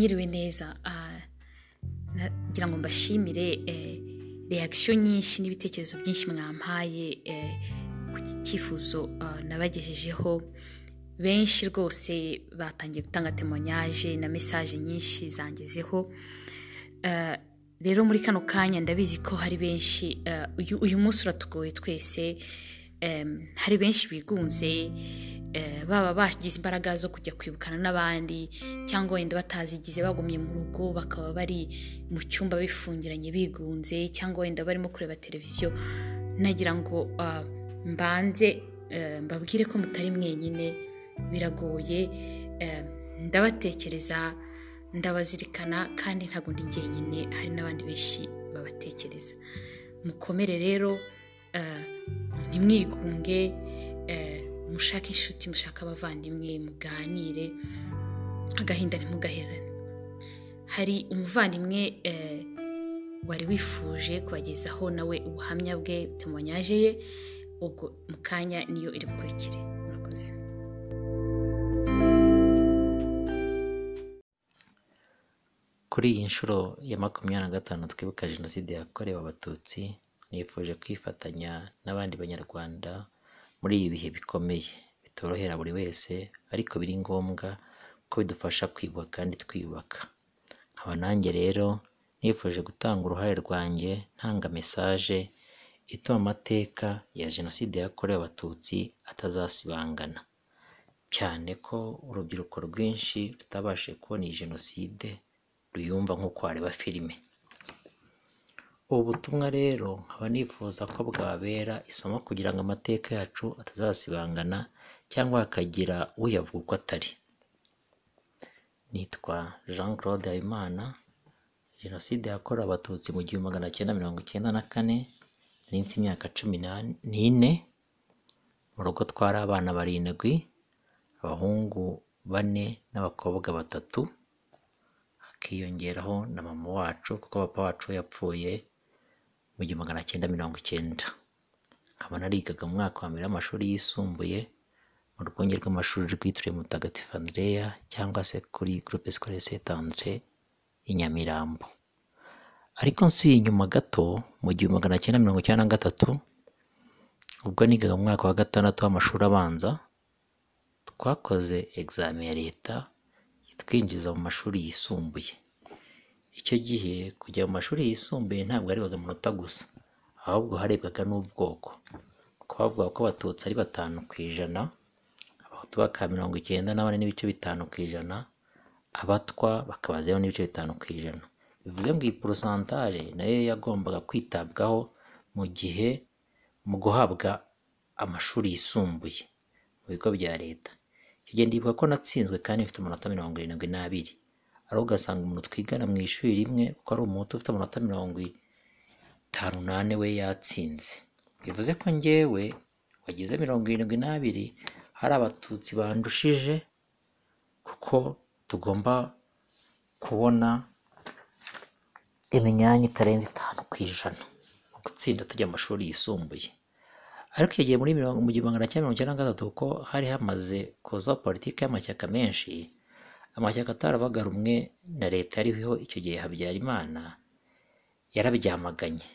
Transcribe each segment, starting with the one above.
mwiriwe neza. Ah, nagira ngo mbashimire eh, reaction nyinshi n'ibitekerezo byinshi mwampaye eh, ku cyifuzo ah, nabagejejeho. Benshi rwose batangiye gutanga temoignage na message nyinshi zangezeho. Eh, rero muri kano kanya ndabizi ko hari benshi uyu, munsi uratugoye twese. Hari benshi bigunze eh, baba bagize imbaraga zo kujya kwibukana n'abandi cyangwa wenda batazigize bagumye mu rugo bakaba bari mu cyumba bifungiranye bigunze cyangwa wenda barimo kureba televiziyo nagira ngo mbanze eh, mbabwire ko mutari mwenyine biragoye ndabatekereza ndabazirikana kandi ntabwo ndi jyenyine hari n'abandi benshi babatekereza. Mukomere rero ntimwigunge eh, mushake inshuti mushake abavandimwe muganire agahinda ntimugaherane. Hari umuvandimwe eh, wari wifuje kubagezaho nawe ubuhamya bwe temoignage ye ubwo mu kanya niyo iri bukurikire. Murakoze. Kuri iyi nshuro ya makumyabiri na gatanu twibuka jenoside yakorewe abatutsi nifuje kwifatanya n'abandi banyarwanda muri ibi bihe bikomeye. Bitorohera buri wese ariko biri ngombwa ko bidufasha kwibuka kandi twiyubaka. Nkaba nanjye rero nifuje gutanga uruhare rwanjye ntanga mesaje ituma amateka ya jenoside yakorewe abatutsi atazasibangana. Cyane ko urubyiruko rwinshi rutabashije kubona iyi jenoside ruyumva nk'uko wareba filime. Ubu butumwa rero nkaba nifuza ko bwabera isomo kugira ngo amateka yacu atazasibangana cyangwa hakagira uyavuga uko atari. Nitwa jean claude habimana jenoside yakorewe abatutsi mu gihumbi magana cyenda mirongo icyenda na kane nari mfite imyaka cumi n'ine mu rugo twari abana barindwi abahungu bane n'abakobwa batatu hakiyongeraho na mama wacu kuko papa wacu yapfuye mu gihumbi magana cyenda mirongo icyenda. Nkaba narigaga mu mwaka wa mbere w'amashuri yisumbuye mu rwunge rw'amashuri rwitiriwe mutagatifu andreya cyangwa se kuri groupe scolaire saint andre i nyamirambo. Ariko nsubiye inyuma gato mu gihumbi magana cyenda mirongo icyenda na gatatu ubwo nigaga mu mwaka wa gatandatu w'amashuri abanza twakoze examen ya leta itwinjiza mu mashuri yisumbuye. Icyo gihe kujya mu mashuri yisumbuye ntabwo harebwaga amanota gusa ahubwo harebwaga n'ubwoko. Kuko bavuga ko abatutsi ari batanu ku ijana abahutu bakaba mirongo icyenda na bane n'ibice bitanu ku ijana abatwa bakaba zeru n'ibice bitanu ku ijana. Bivuze ngo iyi porosantaje na yo yagombaga kwitabwaho mu gihe mu guhabwa amashuri yisumbuye mu bigo bya leta. Icyo gihe ko natsinzwe kandi mfite amanota mirongo irindwi n'abiri. Ariho ugasanga umuntu twigana mu ishuri rimwe kuko ari umuhutu ufite amanota mirongo itanu n'ane we yatsinze. Bivuze ko njyewe wagize mirongo irindwi n'abiri hari abatutsi bandushije kuko tugomba kubona imyanya itarenze itanu ku ijana mu gutsinda tujya mu mashuri yisumbuye. Ariko yagiye muri mirongo mu gihumbi magana cyenda mirongo icyenda na gatatu kuko hari hamaze kuza politiki y'amashyaka menshi amashyaka atarabaga rumwe na leta yariho icyo gihe habyarimana yarabyamaganye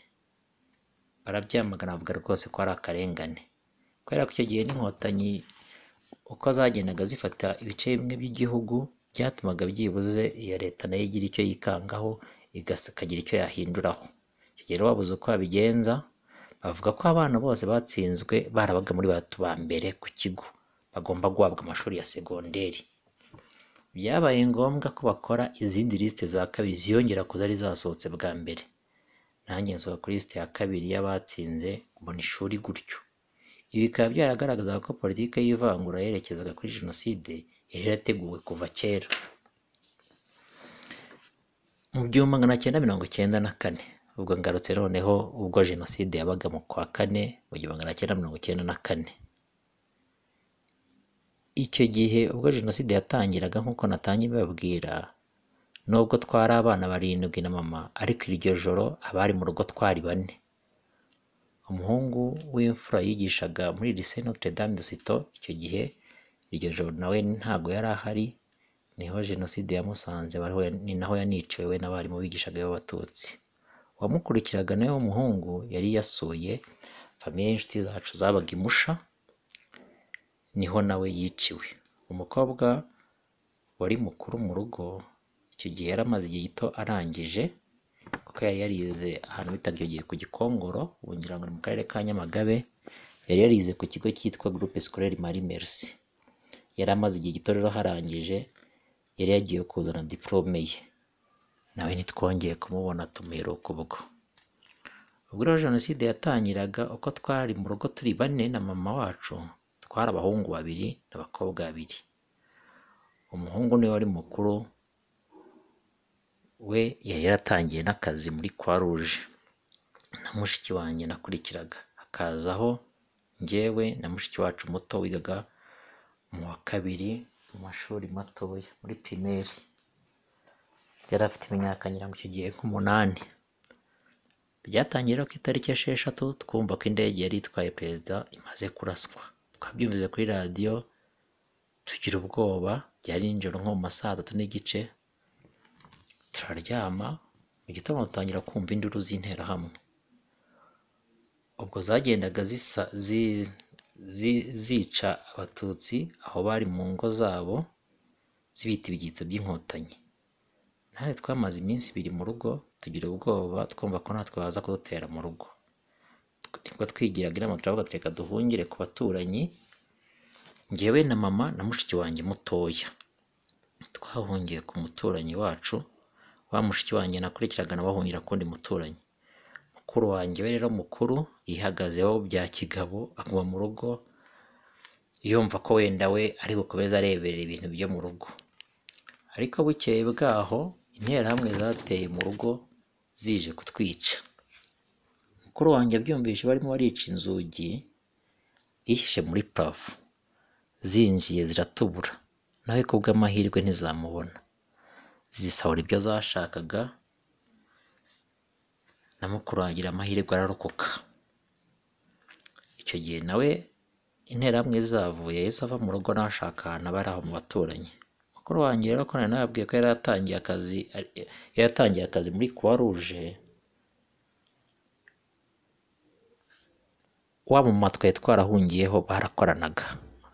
barabyamagana bavuga rwose ko ari akarengane. Kubera ko icyo gihe n'inkotanyi uko zagendaga zifata ibice bimwe by'igihugu byatumaga byibuze iya leta na yo igira icyo yikangaho ikagira icyo yahinduraho. Icyo gihe babuze uko babigenza bavuga ko abana bose batsinzwe barabaga muri batu ba mbere ku kigo. Bagomba guhabwa amashuri ya segonderi. Byabaye ngombwa ko bakora izindi lisite za kabiri ziyongera ku zari zasohotse bwa mbere. Nanjye nsohoka kuri lisite ya kabiri y'abatsinze mbona ishuri gutyo. Ibi bikaba byaragaragazaga ko politiki y'ivangura yerekezaga kuri jenoside yari yarateguwe kuva kera. Mu gihumbi magana cyenda mirongo icyenda na kane. Ubwo ngarutse noneho ubwo jenoside yabaga mu kwa kane mu gihumbi magana cyenda mirongo icyenda na kane. Icyo gihe ubwo jenoside yatangiraga nk'uko natangiye bababwira nubwo twari abana barindwi na mama ariko iryo joro abari mu rugo twari bane. Umuhungu w'imfura yigishaga muri lycée Notre Dame de Citeaux icyo gihe iryo joro nawe ntabwo yari ahari ni ho jenoside yamusanze ni naho yaniciwe we n'abarimu bigishaga b'abatutsi. Uwamukurikiraga nawe w'umuhungu yari yasuye famiye y'inshuti zacu zabaga imusha ni ho nawe yiciwe. Umukobwa wari mukuru mu rugo icyo gihe yari amaze igihe gito arangije kuko yari yarize ahantu bitaga icyo ku gikongoro ubu ngira ngo ni mu karere ka nyamagabe yari yarize ku kigo cyitwa groupe scolaire marie merci yari amaze igihe gito rero harangije yari yagiye kuzana diplome ye. Nawe ntitwongeye kumubona tumuheruka ubwo ubwo rero jenoside yatangiraga uko twari mu rugo turi bane na mama wacu twari abahungu babiri n'abakobwa babiri. Umuhungu ni we wari mukuru we yari yaratangiye n'akazi muri croix rouge. Na mushiki wanjye nakurikiraga. Hakazaho njyewe na mushiki wacu muto wigaga mu wa kabiri mu mashuri matoya muri pirimeri yari afite imyaka ngira ngo icyo gihe nk'umunani. Byatangiye rero ku itariki esheshatu twumva ko indege yari itwaye perezida imaze kuraswa. Twabyumvise kuri radiyo tugira ubwoba byari nijoro nko mu ma saa tatu n'igice turaryama mu gitondo dutangira kumva induru z'interahamwe. Ubwo zagendaga zisa zi- zi- zica abatutsi aho bari mu ngo zabo zibita ibyitso by'inkotanyi. Natwe twamaze iminsi ibiri mu rugo tugira ubwoba twumva ko natwe baza kudutera mu rugo. Ni bwo twigiraga inama turavuga reka duhungire ku baturanyi. Njyewe na mama na mushiki wanjye mutoya. Twahungiye ku muturanyi wacu wa mushiki wanjye nakurikiraga nawe ahungira ku wundi muturanyi. Mukuru wanjye we rero mukuru yihagazeho bya kigabo aguma mu rugo yumva ko wenda we ari bukomeze areberera ibintu byo mu rugo. Ariko bukeye bwaho interahamwe zateye mu rugo zije kutwica. Mukuru wanjye abyumvise barimo barica inzugi yihishe muri parafo zinjiye ziratubura. Nawe ku bw'amahirwe ntizamubona. Zisahura ibyo zashakaga. Na mukuru wanjye amahirwe ararokoka. Icyo gihe nawe interahamwe zavuye yahise ava mu rugo nawe ashaka ahantu aba ari aho mu baturanyi. Mukuru wanjye rero ko nari nababwiye ko yari yatangiye akazi muri croix rouge. Wa mama twari twarahungiyeho barakoranaga.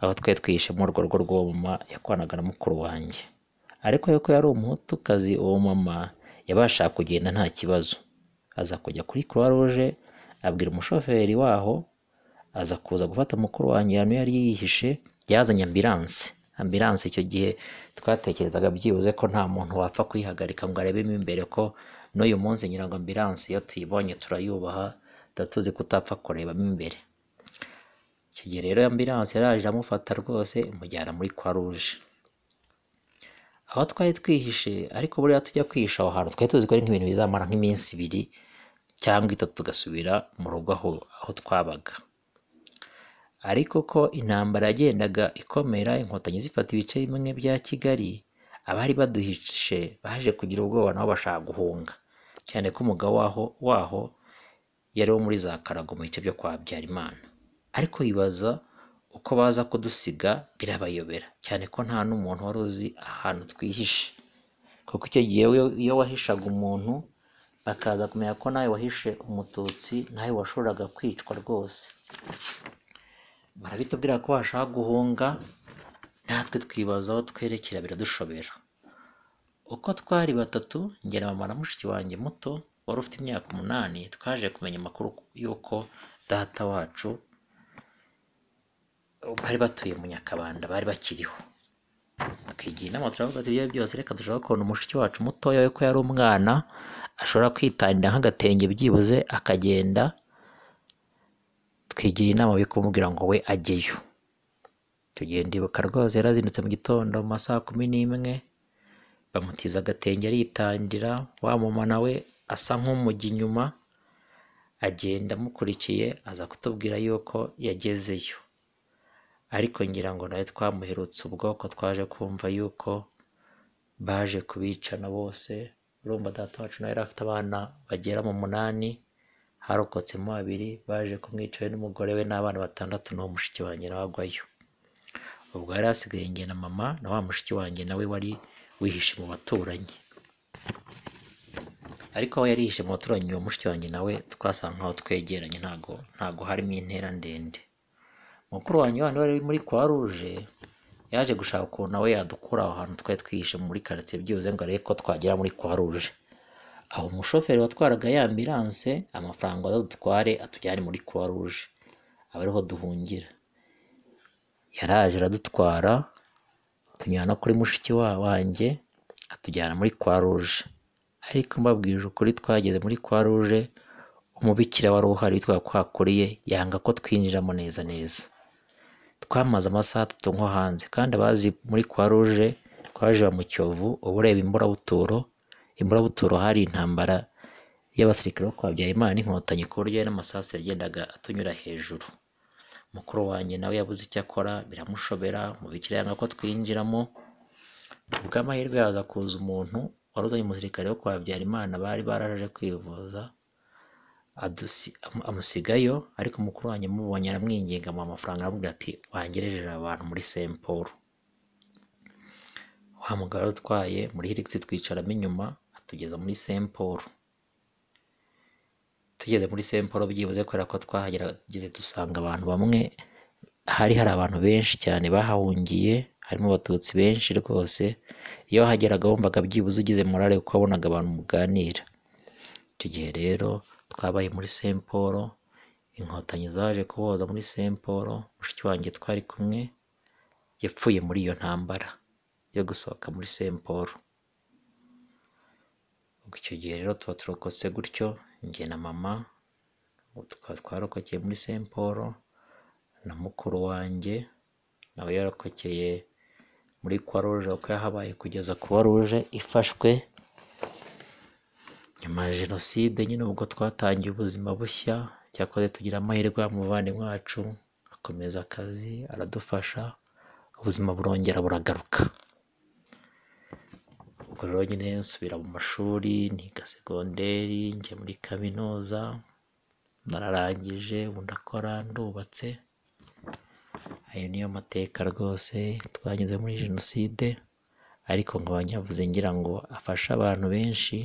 Aho twari twihishe muri urwo rugo rw'uwo mama yakoranaga na mukuru wanjye. Ariko yuko yari umuhutukazi uwo mama yabashaga kugenda nta kibazo. Aza kujya kuri croix rouge abwira umushoferi waho aza kuza gufata mukuru wanjye. Ahantu yari yihishe yazanye ambilanse ambilanse icyo gihe twatekerezaga byibuze ko nta muntu wapfa kuyihagarika ngo arebemo imbere ko n'uyu munsi ngira ngo ambilanse iyo tuyibonye turayubaha tuba tuzi ko utapfa kurebamo imbere. Icyo gihe rero ambilanse yaraje iramufata rwose imujyana muri croix rouge. Aho twari twihishe ariko buriya tujya kwihisha aho hantu twari tuzi ko ari nk'ibintu bizamara nk'iminsi ibiri cyangwa itatu tugasubira mu rugo aho twabaga. Ariko ko intambara yagendaga ikomera inkotanyi zifata ibice bimwe bya kigali abari baduhishe baje kugira ubwoba nabo bashaka guhunga. Cyane ko umugabo waho yari wo muri za karago mu bice byo kwa habyarimana ariko yibaza uko baza kudusiga birabayobera. Cyane ko nta n'umuntu wari uzi ahantu twihishe. Kuko icyo gihe iyo- wahishaga umuntu bakaza kumenya ko nawe wahishe umututsi nawe washoboraga kwicwa rwose. Barabitubwira ko washaka guhunga natwe twibaza aho twerekera biradushobera. Uko twari batatu njye na mama na mushiki wanjye muto wari ufite imyaka umunani twaje kumenya amakuru y'uko data wacu bari batuye mu nyakabanda bari bakiriho. Twigira inama turavuga ibyo byose reka dushaka kubona umushiki wacu mutoya we ko yari umwana ashobora kwitangira nk'agatenge byibuze akagenda. Twigira inama yo kumubwira ngo we ajyeyo tugiye ndibuka rwose yarazindutse mu gitondo mu ma saa kumi n'imwe bamutiza agatenge aritangira wa mama nawe asa nk'umujya inyuma agenda amukurikiye aza kutubwira yuko yagezeyo. Ariko ngira ngo nawe twamuherutse ubwoko twaje kumva yuko baje kubicana bose. Urumva data wacu nawe yari afite abana bagera mu munani harokotsemo babiri baje kumwica we n'umugore we n'abana batandatu n'uwo mushiki wanjye nawe agwayo. Ubwo yari hasigaye njye na mama na wa mushiki wanjye nawe wari wihishe mu baturanyi. Ariko aho yari yihishe mu baturanyi mushiki wanjye nawe twasanga nkaho twegeranye ntago ntago harimo intera ndende. Mukuru wanjye wandi wari muri croix rouge yaje gushaka ukuntu nawe yadukura aho hantu twari twihishe muri karitsiye byibuze ngo arebe ko twagera muri croix rouge. Aho umushoferi watwaraga ya ambulance amafaranga azadutware atujyane muri croix rouge. Aba ariho duhungira. Yaraje aradutwara tunyura kuri mushiki wa wanjye atujyana muri croix rouge. Ariko mbabwije ukuri twageze muri croix rouge umubikira wari uhari witwa kwakuriye yanga ko twinjiramo neza neza. Twamaze amasaha atatu nko hanze kandi abazi muri croix rouge twaje mu Kiyovu uba ureba imburabuturo imburabuturo hari intambara y'abasirikare bo kwa Habyarimana n'inkotanyi ku buryo n'amasasu yagendaga atunyura hejuru. Mukuru wanjye nawe yabuze icyo akora biramushobera mubikira yanga ko twinjiramo. Ubw'amahirwe yaza kuza umuntu wari uzanye umusirikare wo kwa Habyarimana bari baraje kwivuza amusigayo ariko mukuru wanjye amubonye aramwinginga amuha amafaranga aramubwira ati wangerejeje abantu muri Saint Paul. Wa mugabo utwaye muri Hilux twicaramo inyuma atugeza muri Saint Paul. Tugeze muri Saint Paul byibuze kubera ko twahageze dusanga abantu bamwe hari hari abantu benshi cyane bahahungiye harimo abatutsi benshi rwose. Iyo wahageraga wumvaga byibuze ugize morale kuko wabonaga abantu muganira. Icyo gihe rero twabaye muri Saint Paul inkotanyi zaje kuboza muri Saint Paul mushiki wanjye twari kumwe yapfuye muri iyo ntambara yo gusohoka muri Saint Paul. Icyo gihe rero tuba turokotse gutyo njye na mama tukaba twarokokeye muri Saint Paul na mukuru wanjye nawe yarokokeye muri Croix Rouge kuko yahabaye kugeza Croix Rouge ifashwe nyuma ya jenoside nyine ubwo twatangiye ubuzima bushya cyakoze tugira amahirwe umuvandimwe wacu akomeza akazi aradufasha ubuzima burongera buragaruka. Ubwo rero nyine nsubira mu mashuri niga segonderi njya muri kaminuza nararangije ubu ndakora ndubatse. Ayo niyo mateka rwose twanyuze muri jenoside ariko nkaba nyavuze ngira ngo afashe abantu benshi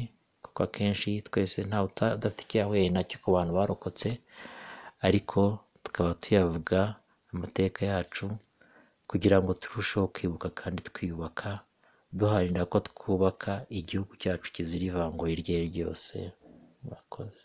kuko akenshi twese ntawe udafite icyo yahuye na cyo ku bantu barokotse ariko tukaba tuyavuga amateka yacu kugira ngo turusheho kwibuka kandi twiyubaka duharanira ko twubaka igihugu cyacu kizira ivangura iryo ari ryo ryose. Murakoze.